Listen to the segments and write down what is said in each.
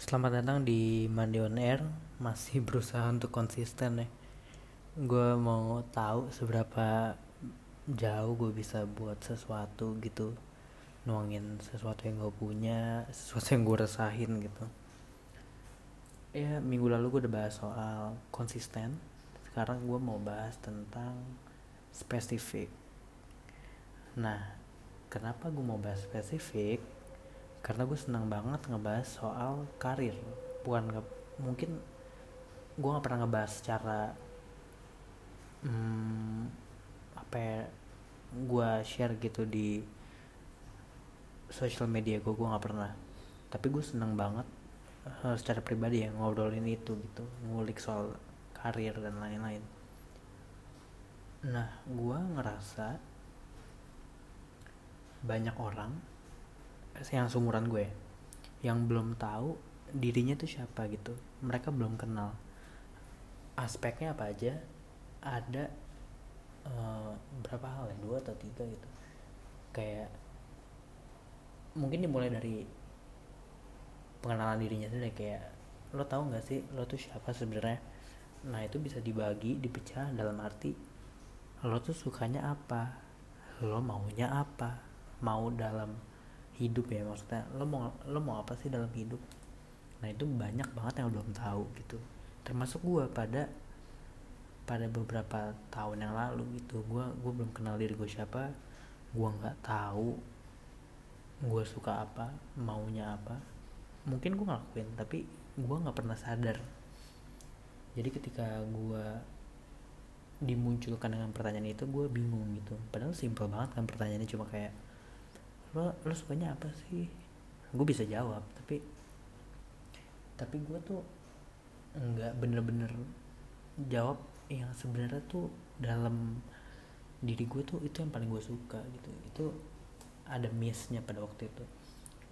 Selamat datang di Mandi on Air. Masih berusaha untuk konsisten ya. Gue mau tahu seberapa jauh gue bisa buat sesuatu gitu. Nuangin sesuatu yang gue punya Sesuatu yang gue resahin gitu. Ya minggu lalu gue udah bahas soal konsisten. Sekarang gue mau bahas tentang spesifik. Nah kenapa gue mau bahas spesifik karena gue senang banget ngebahas soal karir. Bukan nge mungkin gue nggak pernah ngebahas secara hmm, apa ya, gue share gitu di sosial media gue gue nggak pernah. Tapi gue senang banget uh, secara pribadi ya ngobrolin itu gitu ngulik soal karir dan lain-lain. Nah gue ngerasa banyak orang yang seumuran gue yang belum tahu dirinya tuh siapa gitu. Mereka belum kenal. Aspeknya apa aja ada uh, berapa hal ya? Dua atau tiga gitu. Kayak mungkin dimulai dari pengenalan dirinya sendiri. Kayak lo tahu nggak sih lo tuh siapa sebenarnya? Nah itu bisa dibagi dipecah dalam arti lo tuh sukanya apa? Lo maunya apa? Mau dalam hidup ya maksudnya lo mau lo mau apa sih dalam hidup? Nah itu banyak banget yang belum tahu gitu. Termasuk gue pada pada beberapa tahun yang lalu gitu. Gue gue belum kenal diri gue siapa gue nggak tahu gue suka apa maunya apa. Mungkin gue ngelakuin tapi gue nggak pernah sadar. Jadi ketika gue dimunculkan dengan pertanyaan itu gue bingung gitu. Padahal simpel banget kan pertanyaannya cuma kayak lo lo sukanya apa sih? Gue bisa jawab tapi tapi gue tuh nggak bener-bener jawab yang sebenarnya tuh dalam diri gue tuh itu yang paling gue suka gitu. Itu ada missnya pada waktu itu.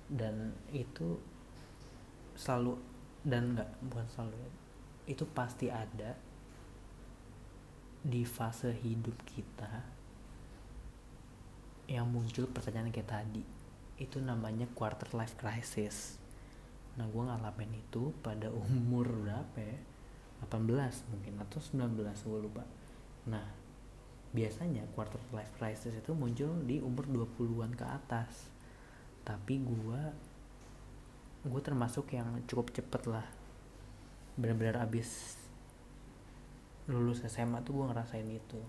Dan itu selalu dan nggak bukan selalu ya, itu pasti ada di fase hidup kita yang muncul pertanyaan kayak tadi itu namanya quarter life crisis. Nah gue ngalamin itu pada umur berapa ya? 18 mungkin atau 19 gue lupa. Nah biasanya quarter life crisis itu muncul di umur 20-an ke atas. Tapi gue gue termasuk yang cukup cepet lah. Benar-benar abis lulus SMA tuh gue ngerasain itu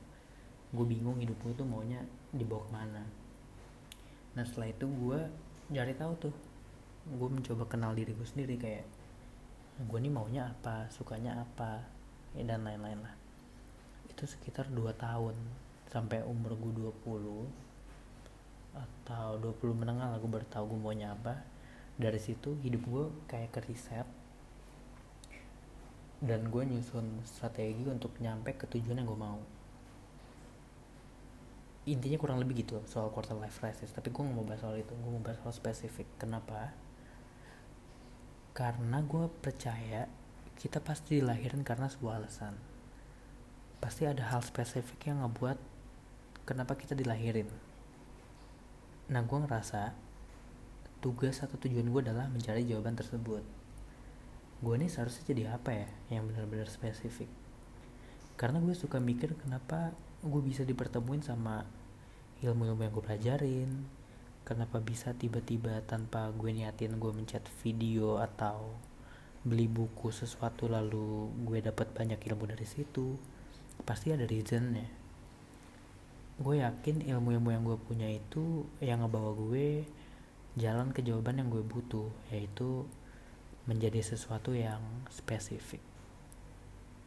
gue bingung hidup gue tuh maunya dibawa ke mana. Nah setelah itu gue cari tahu tuh. Gue mencoba kenal diri gue sendiri kayak gue nih maunya apa? Sukanya apa? Ya, dan lain-lain lah. Itu sekitar 2 tahun sampai umur gue 20 atau 20 menengah lah gue baru tahu gue maunya apa. Dari situ hidup gue kayak ke riset dan gue nyusun strategi untuk nyampe ke tujuan yang gue mau intinya kurang lebih gitu soal quarter life crisis. Tapi gue gak mau bahas soal itu gue mau bahas soal spesifik. Kenapa? Karena gue percaya kita pasti dilahirin karena sebuah alasan. Pasti ada hal spesifik yang ngebuat kenapa kita dilahirin. Nah gue ngerasa tugas atau tujuan gue adalah mencari jawaban tersebut. Gue ini seharusnya jadi apa ya yang benar-benar spesifik? Karena gue suka mikir kenapa gue bisa dipertemuin sama ilmu-ilmu yang gue pelajarin. Kenapa bisa tiba-tiba tanpa gue niatin gue mencet video atau beli buku sesuatu lalu gue dapat banyak ilmu dari situ pasti ada reasonnya. Gue yakin ilmu-ilmu yang gue punya itu yang ngebawa gue jalan ke jawaban yang gue butuh yaitu menjadi sesuatu yang spesifik